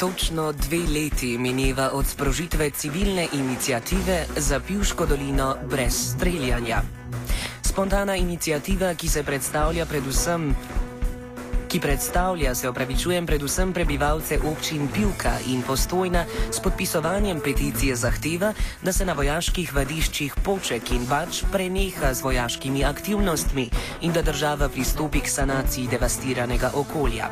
Točno dve leti mineva od sprožitve civilne inicijative za Pivško dolino brez streljanja. Spontana inicijativa, ki se predstavlja predvsem ki predstavlja, se opravičujem, predvsem prebivalce občin Pivka in Postojna, s podpisovanjem peticije zahteva, da se na vojaških vadiščih Poček in Bač preneha z vojaškimi aktivnostmi in da država pristopi k sanaciji devastiranega okolja.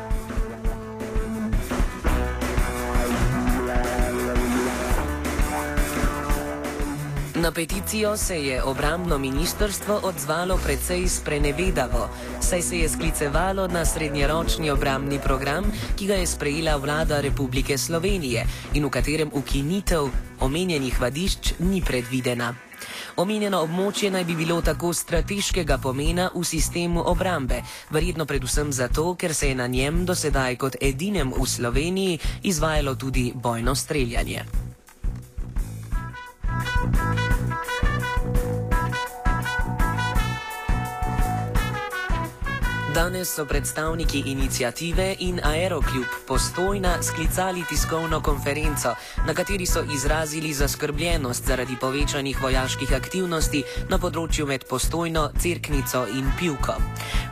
Na peticijo se je obramno ministrstvo odzvalo precej sprenevedavo, saj se je sklicevalo na srednjeročni obramni program, ki ga je sprejela vlada Republike Slovenije in v katerem ukinitev omenjenih vadišč ni predvidena. Omenjeno območje naj bi bilo tako strateškega pomena v sistemu obrambe, verjetno predvsem zato, ker se je na njem dosedaj kot edinem v Sloveniji izvajalo tudi bojno streljanje. Danes so predstavniki inicijative in Aerokljub postojna sklicali tiskovno konferenco, na kateri so izrazili zaskrbljenost zaradi povečanih vojaških aktivnosti na področju med postojno, crknico in pivko.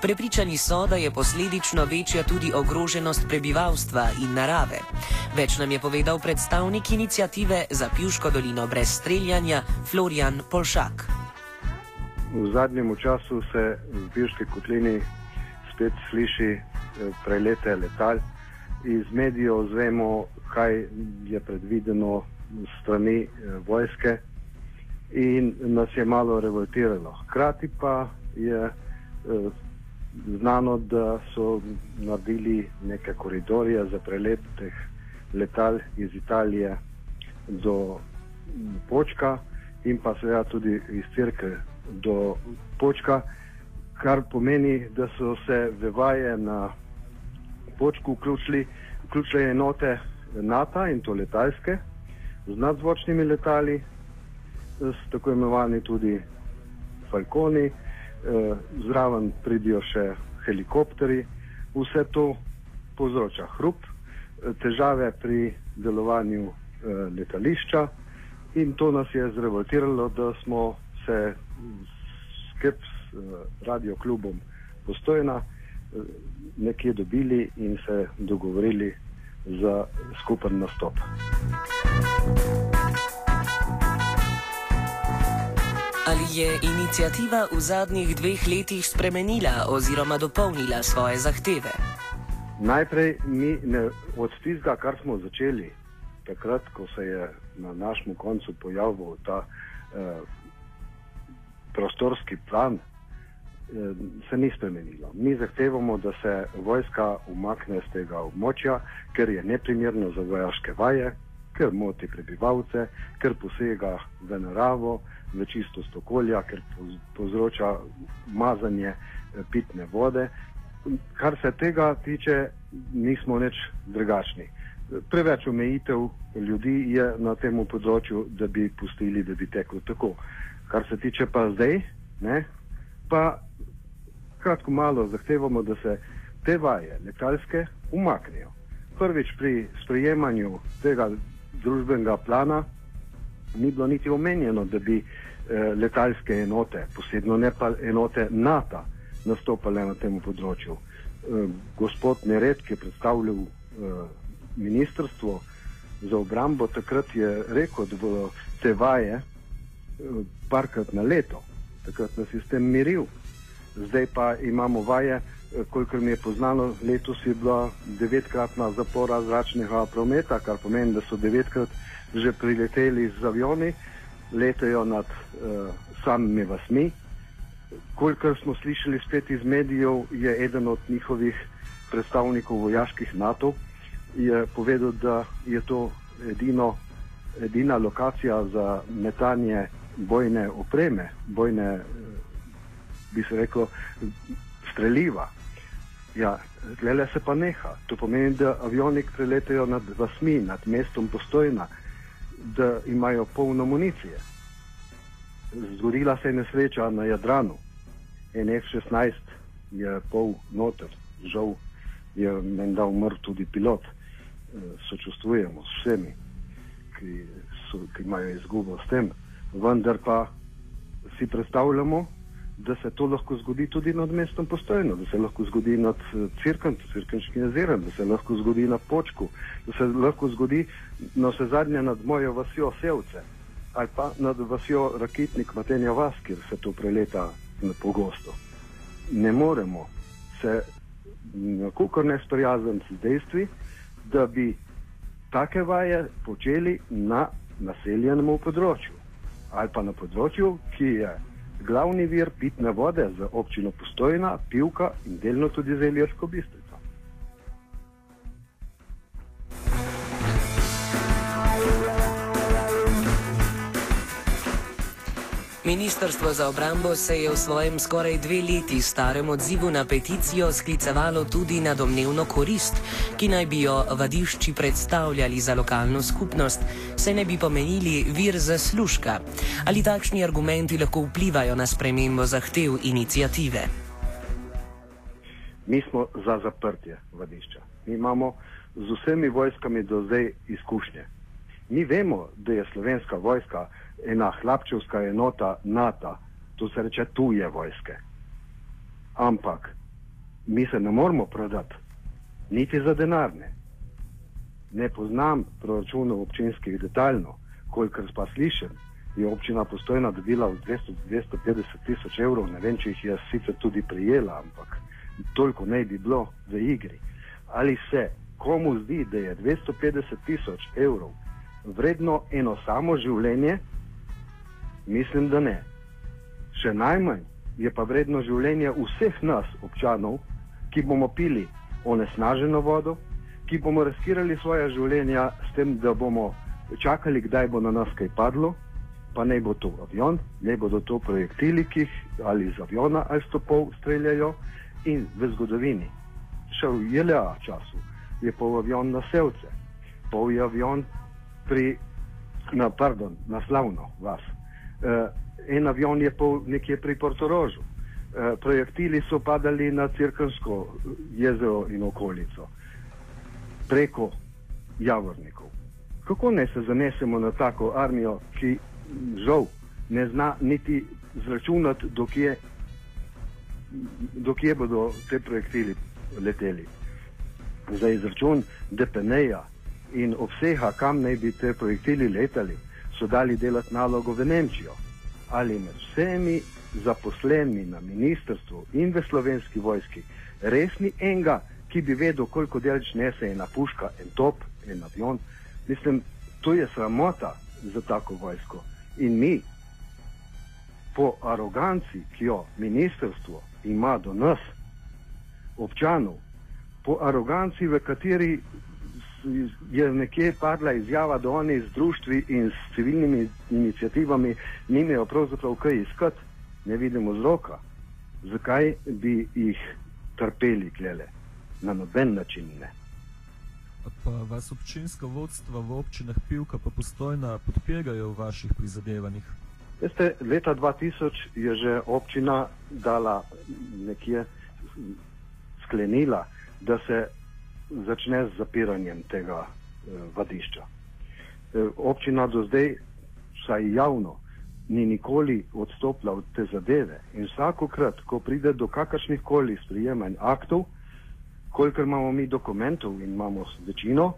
Prepričani so, da je posledično večja tudi ogroženost prebivalstva in narave. Več nam je povedal predstavnik inicijative za Pivško dolino brez streljanja Florian Polšak. V zadnjem času se v Pivški kotlini spet sliši eh, prelete letal. Iz medijev zvemo, kaj je predvideno strani eh, vojske in nas je malo revoltiralo. Hkrati pa je eh, znano, da so naredili neke koridorje za prelet teh letal iz Italije do Počka in pa seveda tudi iz Cirke do Počka kar pomeni, da so se v vaje na počku vključili, vključili enote NATO in to letalske z nadzvočnimi letali, s tako imenovani tudi Falconi, eh, zraven pridijo še helikopteri, vse to povzroča hrup, eh, težave pri delovanju eh, letališča in to nas je zrevoltiralo, da smo se skrb radio klubom postojna eh, nekje dobili in se dogovorili za skupen nastop. Ali je inicijativa v zadnjih dveh letih spremenila oziroma dopolnila svoje zahteve? Najprej mi ne, od tistega, kar smo začeli, takrat, ko se je na našem koncu pojavil ta eh, prostorski plan, se ni spremenilo. Mi zahtevamo, da se vojska umakne z tega območja, ker je neprimerno za vojaške vaje, ker moti prebivalce, ker posega v naravo, v čistost okolja, ker povzroča mazanje eh, pitne vode. Kar se tega tiče, nismo nič drugačni. Preveč omejitev ljudi je na tem področju, da bi pustili, da bi teklo tako. Kar se tiče pa zdaj, ne, pa kratko malo zahtevamo, da se te vaje letalske umaknejo. Prvič pri sprejemanju tega družbenega plana ni bilo niti omenjeno, da bi eh, letalske enote, posebno ne pa enote NATO, nastopale na tem področju. Eh, gospod Nered, ki je predstavljal eh, ministrstvo za obrambo, takrat je rekel, da bodo te vaje eh, parkrat na leto, takrat nas je s tem miril zdaj pa imamo vaje, eh, kolikor mi je poznano, letos je bila devetkratna zapora zračnega prometa, kar pomeni, da so devetkrat že prileteli z avioni, letajo nad uh, samimi vasmi. Kolikor smo slišali spet iz medijev, je eden od njihovih predstavnikov vojaških NATO povedal, da je to edino, edina lokacija za metanje bojne opreme, bojne uh, bi se rekel, streljiva. Ja, le se pa neha. To pomeni, da avioni preletajo nad vasmi, nad mestom postojna, da imajo polno municije. Zgorila se je nesreča na Jadranu. En F-16 je pol noter, žal je menda umrl tudi pilot. sočustvujemo s vsemi, ki, so, ki imajo izgubo s tem, vendar pa si predstavljamo, da se to lahko zgodi tudi nad mestom postojno, da se lahko zgodi nad eh, crkvem, crkvenškim jezerem, da se lahko zgodi na počku, da se lahko zgodi na vse zadnje nad mojo vasjo Sevce ali pa nad vasjo Rakitnik Matenja Vas, kjer se to preleta pogosto. Ne moremo se nakukor ne sprijazniti z dejstvi, da bi take vaje počeli na naseljenem področju ali pa na področju, ki je glavni vir pitne vode za občino Postojna, Pivka in delno tudi za Iljersko bistvo. Ministrstvo za obrambo se je v svojem skoraj dve leti starem odzivu na peticijo sklicevalo tudi na domnevno korist, ki naj bi jo vadišči predstavljali za lokalno skupnost, se ne bi pomenili vir zaslužka. Ali takšni argumenti lahko vplivajo na spremembo zahtev inicijative? Mi smo za zaprtje vadišča. Mi imamo z vsemi vojskami do zdaj izkušnje. Mi vemo, da je slovenska vojska ena hlapčevska enota NATO, to se reče tuje vojske. Ampak mi se ne moramo prodati, niti za denarne. Ne poznam proračunov občinskih detaljno, kolikor pa slišim, je občina postojna dobila 200, 250 tisoč evrov, ne vem, če jih je sicer tudi prijela, ampak toliko ne bi bilo v igri. Ali se komu zdi, da je 250 tisoč evrov vredno eno samo življenje, Mislim, da ne. Še najmanj je pa vredno življenje vseh nas, občanov, ki bomo pili onesnaženo vodo, ki bomo riskirali svoje življenja s tem, da bomo čakali, kdaj bo na nas kaj padlo, pa ne bo to avion, ne bodo to projektili, ki jih ali iz aviona ali stopov streljajo. In v zgodovini, še v JLA času, je pol avion na Sevce, pol je avion pri, na, pardon, na Slavno vas en avion je pol nekje pri Portorožu. Uh, projektili so padali na Cirkansko jezero in okolico, preko javornikov. Kako ne se zanesemo na tako armijo, ki žal ne zna niti zračunati, dokje, dokje bodo te projektili leteli. Za izračun DPN-ja in obsega, kam naj bi te projektili letali, so dali delati nalogo v Nemčijo. Ali med vsemi zaposlenimi na ministrstvu in v slovenski vojski res ni enega, ki bi vedel, koliko delč nese ena puška, en top, en avion. Mislim, to je sramota za tako vojsko. In mi, po aroganci, ki jo ministrstvo ima do nas, občanov, po aroganci, v kateri je nekje padla izjava, da oni z društvi in s civilnimi inicijativami nimajo pravzaprav kaj iskati, ne vidimo vzroka. Zakaj bi jih trpeli klele? Na noben način ne. Pa vas občinska vodstva v občinah Pivka pa postojna podpirajo v vaših prizadevanjih? Veste, leta 2000 je že občina dala nekje sklenila, da se začne z zapiranjem tega eh, vadišča. Eh, občina do zdaj, vsaj javno, ni nikoli odstopila od te zadeve in vsakokrat, ko pride do kakršnih koli sprijemanj aktov, kolikor imamo mi dokumentov in imamo večino,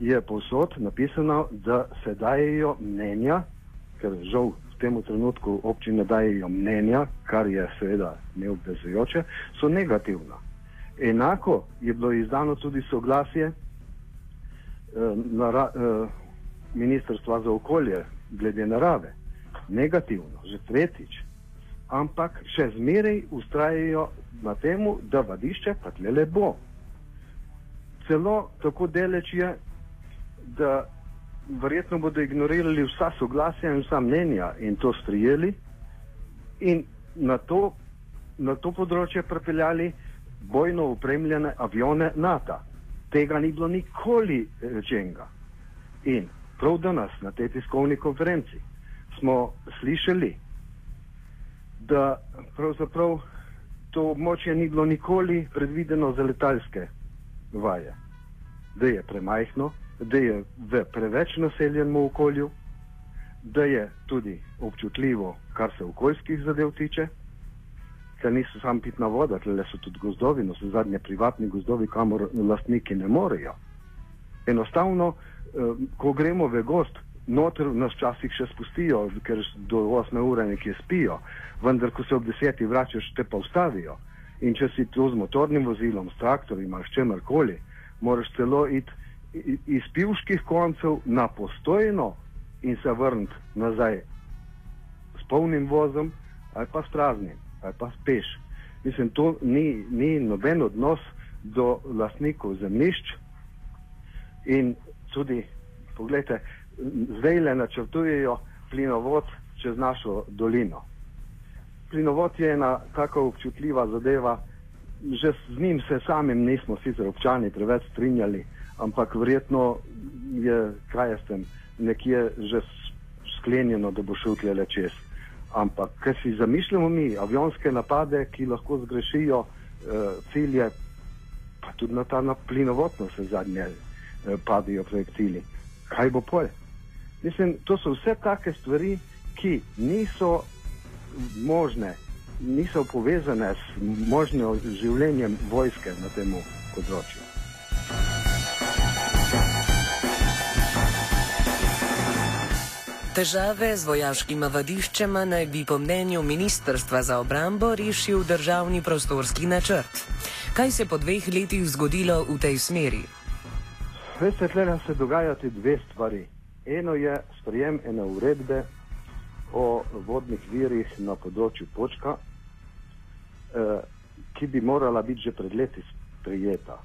je povsod napisano, da se dajejo mnenja, ker žal v tem trenutku občine dajejo mnenja, kar je seveda neobvezujoče, so negativna. Enako je bilo izdano tudi soglasje eh, nara, eh, Ministrstva za okolje glede narave. Negativno, že tretjič. Ampak še zmeraj ustrajajo na tem, da vadišče pa tle le bo. Celo tako deleč je, da verjetno bodo ignorirali vsa soglasja in vsa mnenja in to strijeli in na to, na to področje prepeljali bojno upremljene avione NATO. Tega ni bilo nikoli rečenega. In prav danes na tej tiskovni konferenci smo slišali, da pravzaprav to območje ni bilo nikoli predvideno za letalske vaje. da je premajhno, da je v preveč naseljenem okolju, da je tudi občutljivo, kar se okoljskih zadev tiče, ker niso samo pitna voda, tle so tudi gozdovi, no so zadnje privatni gozdovi, kamor lastniki ne morejo. Enostavno, eh, ko gremo v gost, noter nas včasih še spustijo, ker do 8 ure nekje spijo, vendar ko se ob 10 vračaš, te pa ustavijo. In če si tu z motornim vozilom, s traktorjem ali s čemarkoli, moraš celo iti iz pivških koncev na postojno in se vrniti nazaj s polnim vozom ali pa s praznim ali pa speš. Mislim, to ni, ni noben odnos do lastnikov zemljišč in tudi, pogledajte, zdaj le načrtujejo plinovod čez našo dolino. Plinovod je ena tako občutljiva zadeva, že z njim se samim nismo sicer občani preveč strinjali, ampak verjetno je, kaj jaz tem, nekje že sklenjeno, da bo šel tle le čez. Ampak, ker si zamišljamo mi avionske napade, ki lahko zgrešijo eh, cilje, pa tudi na ta plinovod, se zadnje eh, padijo projektili. Kaj bo pol? Mislim, to so vse take stvari, ki niso možne, niso povezane s možnim življenjem vojske na tem področju. Težave z vojaškima vadiščema naj bi po mnenju Ministrstva za obrambo rešil državni prostorski načrt. Kaj se po dveh letih zgodilo v tej smeri? Veste, tle se dogajati dve stvari. Eno je sprejem ene uredbe o vodnih virih na področju Počka, eh, ki bi morala biti že pred leti sprejeta.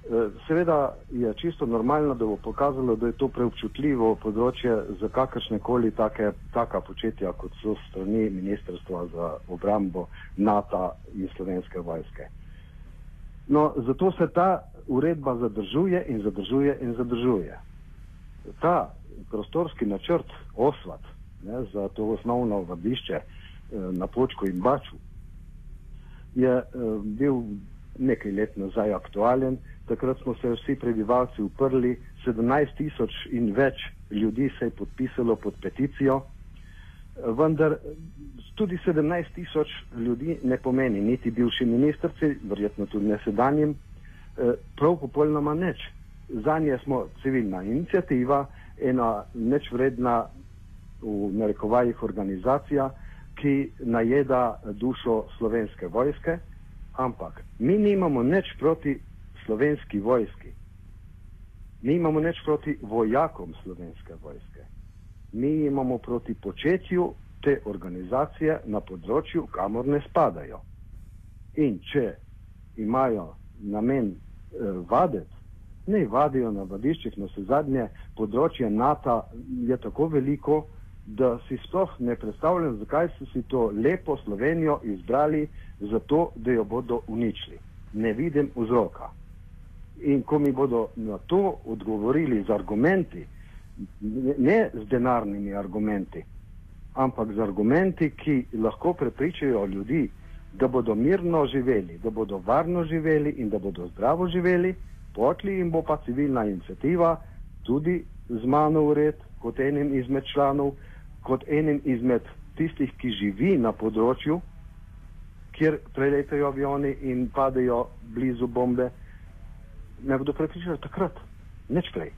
Eh, seveda je čisto normalno, da bo pokazalo, da je to preobčutljivo področje za kakršne koli take, taka početja, kot so strani Ministrstva za obrambo, NATO in slovenske vojske. No, zato se ta uredba zadržuje in zadržuje in zadržuje ta prostorski načrt Osvat ne, za to osnovno vadišče eh, na Počku in Baču je eh, bil nekaj let nazaj aktualen. Takrat smo se vsi prebivalci uprli, 17 tisoč in več ljudi se je podpisalo pod peticijo, vendar tudi 17 tisoč ljudi ne pomeni niti bivši ministrci, verjetno tudi ne sedanjim, eh, prav popolnoma nič. Za nje smo civilna inicijativa, ena nečvredna v narekovajih organizacija, ki najeda dušo slovenske vojske, ampak mi nimamo nič proti slovenski vojski. Mi imamo nič proti vojakom slovenske vojske. Mi imamo proti početju te organizacije na področju, kamor ne spadajo. In če imajo namen eh, vadeti ne vadijo na vadiščih, no se zadnje področje NATO je tako veliko, da si sploh ne predstavljam, zakaj so si to lepo Slovenijo izbrali, zato da jo bodo uničili. Ne vidim vzroka. In ko mi bodo na to odgovorili z argumenti, ne z denarnimi argumenti, ampak z argumenti, ki lahko prepričajo ljudi, da bodo mirno živeli, da bodo varno živeli in da bodo zdravo živeli, potli in bo pa civilna inicijativa tudi z mano ured kot enim izmed članov, kot enim izmed tistih, ki živi na področju, kjer preletajo avioni in padejo blizu bombe, ne bodo prepričali takrat, neč prej.